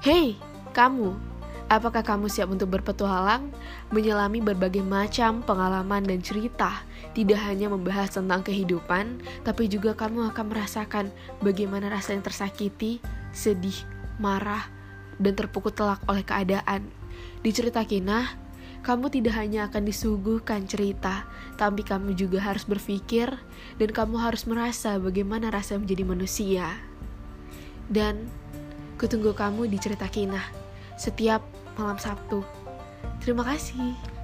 Hei, kamu, apakah kamu siap untuk berpetualang, menyelami berbagai macam pengalaman dan cerita? Tidak hanya membahas tentang kehidupan, tapi juga kamu akan merasakan bagaimana rasanya tersakiti, sedih, marah, dan terpukul telak oleh keadaan. Di cerita Kinah, kamu tidak hanya akan disuguhkan cerita, tapi kamu juga harus berpikir dan kamu harus merasa bagaimana rasa menjadi manusia. Dan kutunggu kamu di cerita Kinah setiap malam Sabtu. Terima kasih.